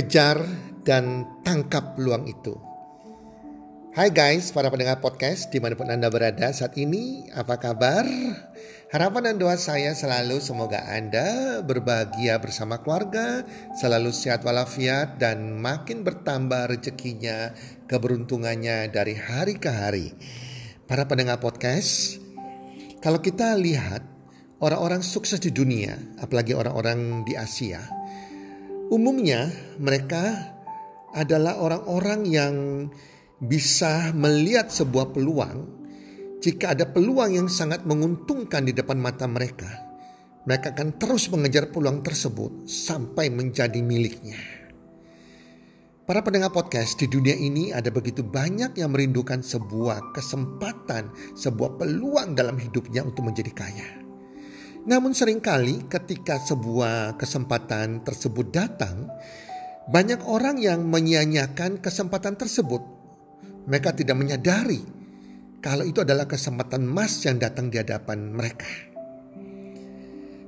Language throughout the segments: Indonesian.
Kejar dan tangkap peluang itu. Hai guys, para pendengar podcast di mana pun Anda berada saat ini, apa kabar? Harapan dan doa saya selalu semoga Anda berbahagia bersama keluarga, selalu sehat walafiat dan makin bertambah rezekinya, keberuntungannya dari hari ke hari. Para pendengar podcast, kalau kita lihat orang-orang sukses di dunia, apalagi orang-orang di Asia, Umumnya mereka adalah orang-orang yang bisa melihat sebuah peluang jika ada peluang yang sangat menguntungkan di depan mata mereka. Mereka akan terus mengejar peluang tersebut sampai menjadi miliknya. Para pendengar podcast di dunia ini ada begitu banyak yang merindukan sebuah kesempatan, sebuah peluang dalam hidupnya untuk menjadi kaya. Namun sering kali ketika sebuah kesempatan tersebut datang, banyak orang yang menyia-nyiakan kesempatan tersebut. Mereka tidak menyadari kalau itu adalah kesempatan emas yang datang di hadapan mereka.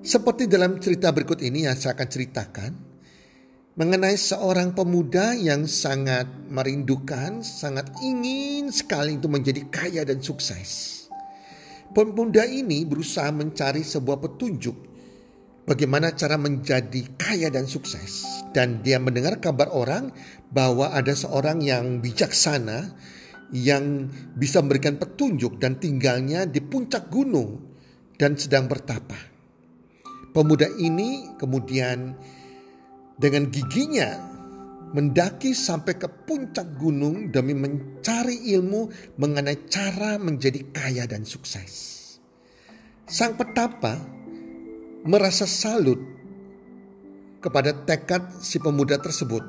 Seperti dalam cerita berikut ini yang saya akan ceritakan mengenai seorang pemuda yang sangat merindukan, sangat ingin sekali untuk menjadi kaya dan sukses. Pemuda ini berusaha mencari sebuah petunjuk bagaimana cara menjadi kaya dan sukses. Dan dia mendengar kabar orang bahwa ada seorang yang bijaksana yang bisa memberikan petunjuk dan tinggalnya di puncak gunung dan sedang bertapa. Pemuda ini kemudian dengan giginya mendaki sampai ke puncak gunung demi mencari ilmu mengenai cara menjadi kaya dan sukses. Sang petapa merasa salut kepada tekad si pemuda tersebut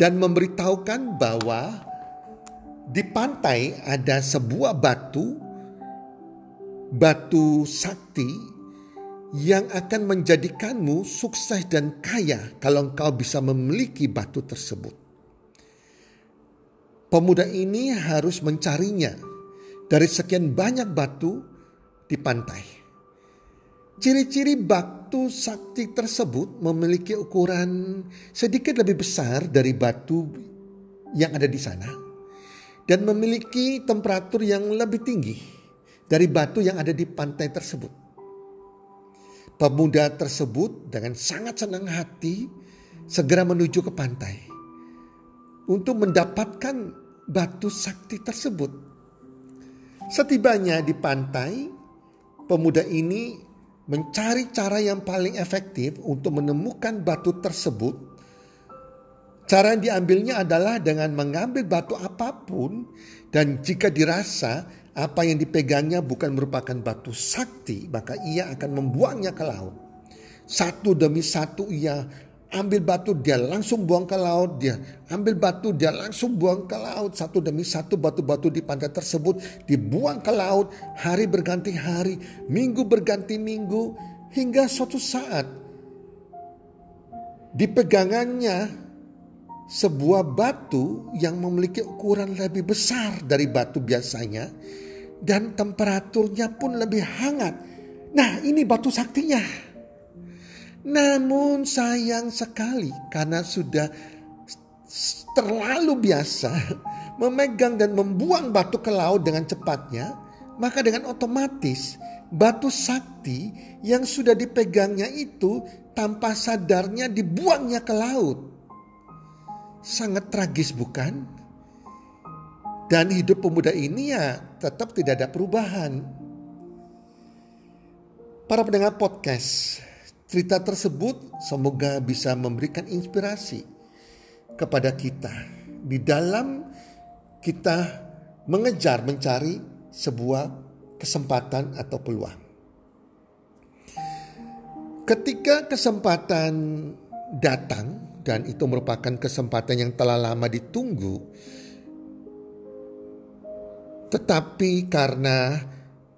dan memberitahukan bahwa di pantai ada sebuah batu batu sakti yang akan menjadikanmu sukses dan kaya kalau engkau bisa memiliki batu tersebut. Pemuda ini harus mencarinya dari sekian banyak batu di pantai. Ciri-ciri batu sakti tersebut memiliki ukuran sedikit lebih besar dari batu yang ada di sana dan memiliki temperatur yang lebih tinggi dari batu yang ada di pantai tersebut. Pemuda tersebut dengan sangat senang hati segera menuju ke pantai untuk mendapatkan batu sakti tersebut. Setibanya di pantai, pemuda ini mencari cara yang paling efektif untuk menemukan batu tersebut. Cara yang diambilnya adalah dengan mengambil batu apa pun dan jika dirasa apa yang dipegangnya bukan merupakan batu sakti, maka ia akan membuangnya ke laut. Satu demi satu ia ambil batu, dia langsung buang ke laut, dia ambil batu, dia langsung buang ke laut. Satu demi satu batu-batu di pantai tersebut dibuang ke laut, hari berganti hari, minggu berganti minggu, hingga suatu saat dipegangannya sebuah batu yang memiliki ukuran lebih besar dari batu biasanya dan temperaturnya pun lebih hangat. Nah, ini batu saktinya. Namun sayang sekali karena sudah terlalu biasa memegang dan membuang batu ke laut dengan cepatnya, maka dengan otomatis batu sakti yang sudah dipegangnya itu tanpa sadarnya dibuangnya ke laut. Sangat tragis bukan? Dan hidup pemuda ini ya tetap tidak ada perubahan. Para pendengar podcast, cerita tersebut semoga bisa memberikan inspirasi kepada kita di dalam kita mengejar mencari sebuah kesempatan atau peluang. Ketika kesempatan datang dan itu merupakan kesempatan yang telah lama ditunggu, tetapi karena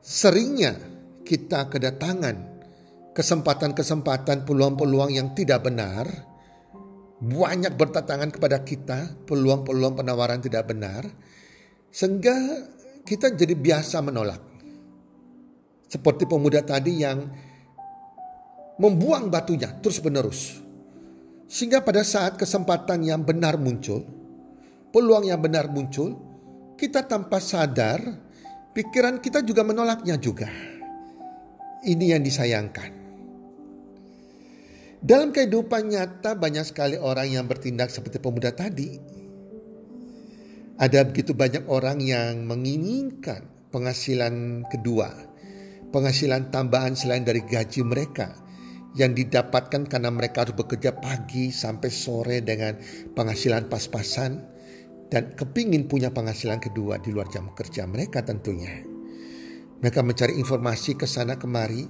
seringnya kita kedatangan kesempatan-kesempatan peluang-peluang yang tidak benar, banyak bertatangan kepada kita, peluang-peluang penawaran tidak benar, sehingga kita jadi biasa menolak. Seperti pemuda tadi yang membuang batunya terus-menerus. Sehingga pada saat kesempatan yang benar muncul, peluang yang benar muncul, kita tanpa sadar, pikiran kita juga menolaknya juga. Ini yang disayangkan. Dalam kehidupan nyata banyak sekali orang yang bertindak seperti pemuda tadi. Ada begitu banyak orang yang menginginkan penghasilan kedua, penghasilan tambahan selain dari gaji mereka yang didapatkan karena mereka harus bekerja pagi sampai sore dengan penghasilan pas-pasan dan kepingin punya penghasilan kedua di luar jam kerja mereka tentunya. Mereka mencari informasi ke sana kemari,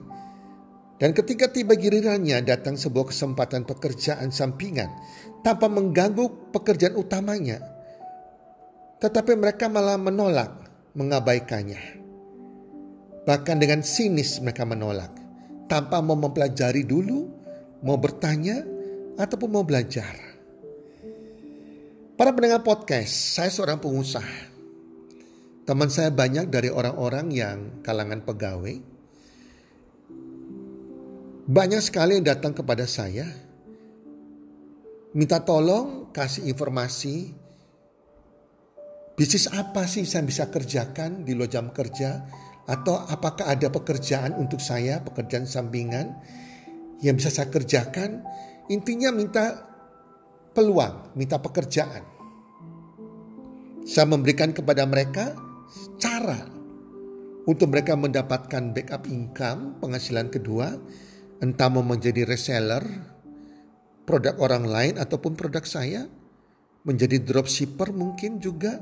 dan ketika tiba gilirannya datang sebuah kesempatan pekerjaan sampingan tanpa mengganggu pekerjaan utamanya. Tetapi mereka malah menolak, mengabaikannya. Bahkan dengan sinis mereka menolak. Tanpa mau mempelajari dulu, mau bertanya, ataupun mau belajar. Para pendengar podcast, saya seorang pengusaha. Teman saya banyak dari orang-orang yang kalangan pegawai, banyak sekali yang datang kepada saya, minta tolong kasih informasi, bisnis apa sih saya bisa kerjakan di luar jam kerja, atau apakah ada pekerjaan untuk saya, pekerjaan sampingan yang bisa saya kerjakan. Intinya minta peluang, minta pekerjaan. Saya memberikan kepada mereka cara untuk mereka mendapatkan backup income, penghasilan kedua, entah mau menjadi reseller produk orang lain ataupun produk saya, menjadi dropshipper mungkin juga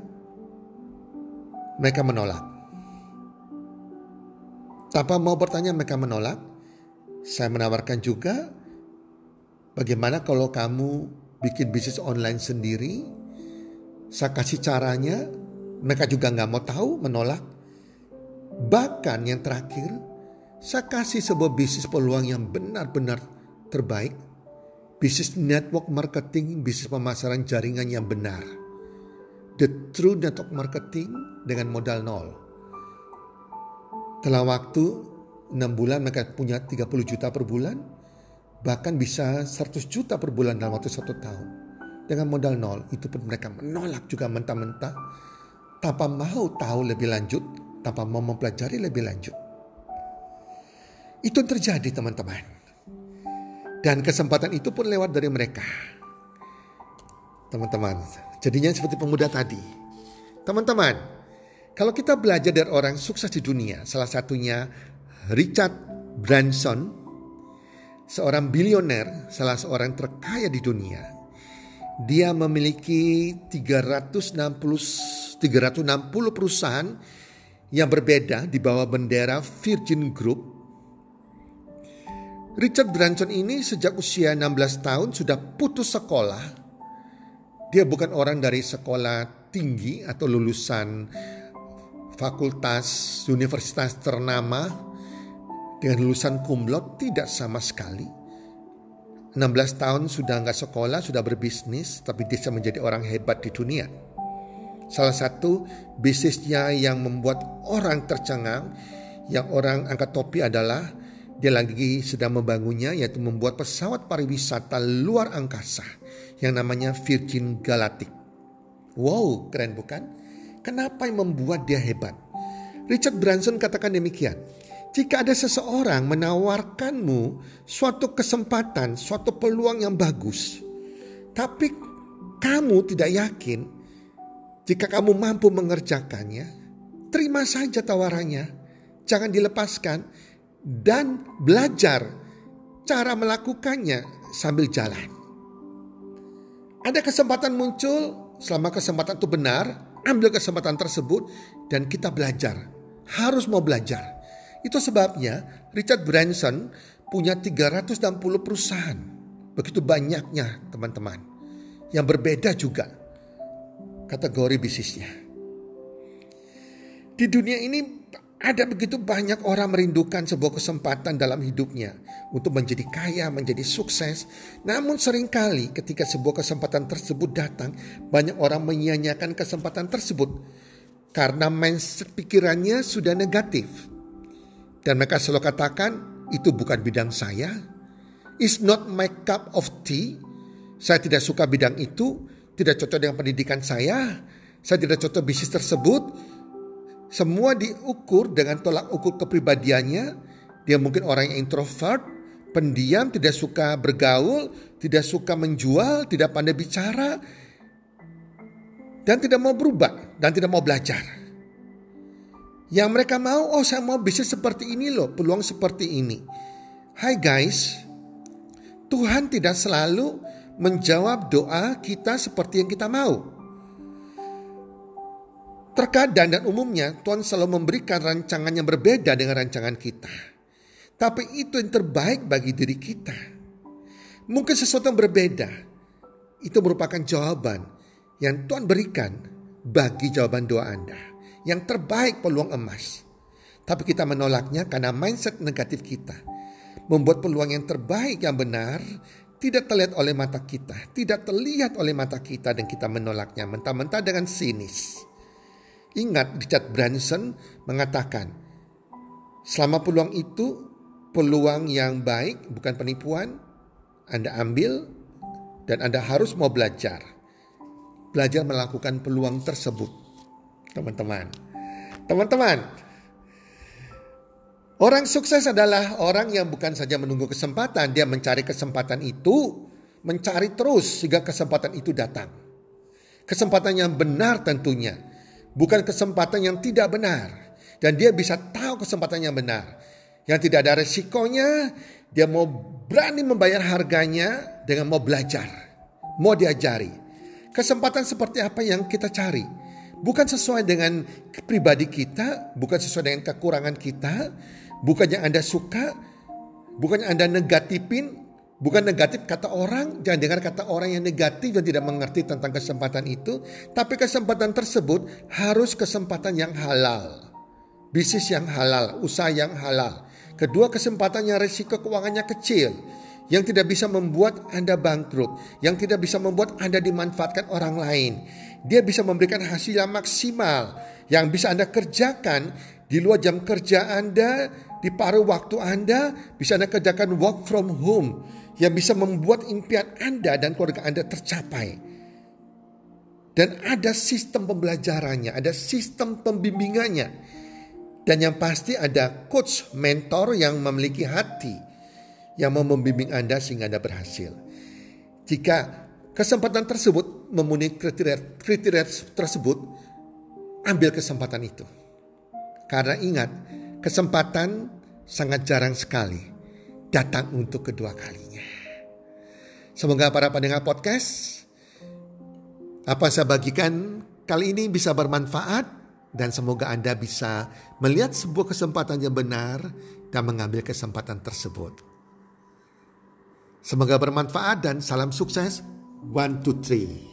mereka menolak. Tanpa mau bertanya mereka menolak. Saya menawarkan juga bagaimana kalau kamu bikin bisnis online sendiri. Saya kasih caranya, mereka juga nggak mau tahu, menolak. Bahkan yang terakhir, saya kasih sebuah bisnis peluang yang benar-benar terbaik. Bisnis network marketing, bisnis pemasaran jaringan yang benar. The true network marketing dengan modal nol. Telah waktu 6 bulan mereka punya 30 juta per bulan. Bahkan bisa 100 juta per bulan dalam waktu satu tahun. Dengan modal nol itu pun mereka menolak juga mentah-mentah. Tanpa mau tahu lebih lanjut, tanpa mau mempelajari lebih lanjut. Itu yang terjadi teman-teman. Dan kesempatan itu pun lewat dari mereka. Teman-teman, jadinya seperti pemuda tadi. Teman-teman, kalau kita belajar dari orang sukses di dunia, salah satunya Richard Branson, seorang bilioner, salah seorang terkaya di dunia. Dia memiliki 360 360 perusahaan yang berbeda di bawah bendera Virgin Group Richard Branson ini sejak usia 16 tahun sudah putus sekolah. Dia bukan orang dari sekolah tinggi atau lulusan fakultas universitas ternama dengan lulusan kumlot tidak sama sekali. 16 tahun sudah nggak sekolah, sudah berbisnis, tapi bisa menjadi orang hebat di dunia. Salah satu bisnisnya yang membuat orang tercengang, yang orang angkat topi adalah dia lagi sedang membangunnya yaitu membuat pesawat pariwisata luar angkasa yang namanya Virgin Galactic. Wow, keren bukan? Kenapa yang membuat dia hebat? Richard Branson katakan demikian. Jika ada seseorang menawarkanmu suatu kesempatan, suatu peluang yang bagus, tapi kamu tidak yakin jika kamu mampu mengerjakannya, terima saja tawarannya. Jangan dilepaskan dan belajar cara melakukannya sambil jalan. Ada kesempatan muncul, selama kesempatan itu benar, ambil kesempatan tersebut dan kita belajar. Harus mau belajar. Itu sebabnya Richard Branson punya 360 perusahaan. Begitu banyaknya teman-teman. Yang berbeda juga kategori bisnisnya. Di dunia ini ada begitu banyak orang merindukan sebuah kesempatan dalam hidupnya untuk menjadi kaya, menjadi sukses. Namun sering kali ketika sebuah kesempatan tersebut datang, banyak orang menyia-nyiakan kesempatan tersebut karena mindset pikirannya sudah negatif. Dan mereka selalu katakan, itu bukan bidang saya. It's not my cup of tea. Saya tidak suka bidang itu, tidak cocok dengan pendidikan saya. Saya tidak cocok bisnis tersebut semua diukur dengan tolak ukur kepribadiannya. Dia mungkin orang yang introvert, pendiam, tidak suka bergaul, tidak suka menjual, tidak pandai bicara, dan tidak mau berubah dan tidak mau belajar. Yang mereka mau, oh saya mau bisnis seperti ini loh, peluang seperti ini. Hai guys, Tuhan tidak selalu menjawab doa kita seperti yang kita mau. Terkadang dan umumnya Tuhan selalu memberikan rancangan yang berbeda dengan rancangan kita. Tapi itu yang terbaik bagi diri kita. Mungkin sesuatu yang berbeda. Itu merupakan jawaban yang Tuhan berikan bagi jawaban doa Anda. Yang terbaik peluang emas. Tapi kita menolaknya karena mindset negatif kita. Membuat peluang yang terbaik yang benar tidak terlihat oleh mata kita. Tidak terlihat oleh mata kita dan kita menolaknya mentah-mentah dengan sinis. Ingat Richard Branson mengatakan, selama peluang itu peluang yang baik bukan penipuan, Anda ambil dan Anda harus mau belajar. Belajar melakukan peluang tersebut. Teman-teman. Teman-teman. Orang sukses adalah orang yang bukan saja menunggu kesempatan, dia mencari kesempatan itu, mencari terus sehingga kesempatan itu datang. Kesempatan yang benar tentunya bukan kesempatan yang tidak benar. Dan dia bisa tahu kesempatan yang benar. Yang tidak ada resikonya, dia mau berani membayar harganya dengan mau belajar. Mau diajari. Kesempatan seperti apa yang kita cari. Bukan sesuai dengan pribadi kita, bukan sesuai dengan kekurangan kita, bukan yang Anda suka, bukan yang Anda negatifin, Bukan negatif kata orang, jangan dengar kata orang yang negatif dan tidak mengerti tentang kesempatan itu. Tapi kesempatan tersebut harus kesempatan yang halal. Bisnis yang halal, usaha yang halal. Kedua kesempatan yang resiko keuangannya kecil. Yang tidak bisa membuat Anda bangkrut. Yang tidak bisa membuat Anda dimanfaatkan orang lain. Dia bisa memberikan hasil yang maksimal. Yang bisa Anda kerjakan di luar jam kerja Anda, di paruh waktu Anda, bisa Anda kerjakan work from home yang bisa membuat impian Anda dan keluarga Anda tercapai. Dan ada sistem pembelajarannya, ada sistem pembimbingannya. Dan yang pasti ada coach, mentor yang memiliki hati yang mau membimbing Anda sehingga Anda berhasil. Jika kesempatan tersebut memenuhi kriteria, kriteria tersebut, ambil kesempatan itu. Karena ingat, kesempatan sangat jarang sekali datang untuk kedua kalinya. Semoga para pendengar podcast apa saya bagikan kali ini bisa bermanfaat dan semoga Anda bisa melihat sebuah kesempatan yang benar dan mengambil kesempatan tersebut. Semoga bermanfaat dan salam sukses. One, two, three.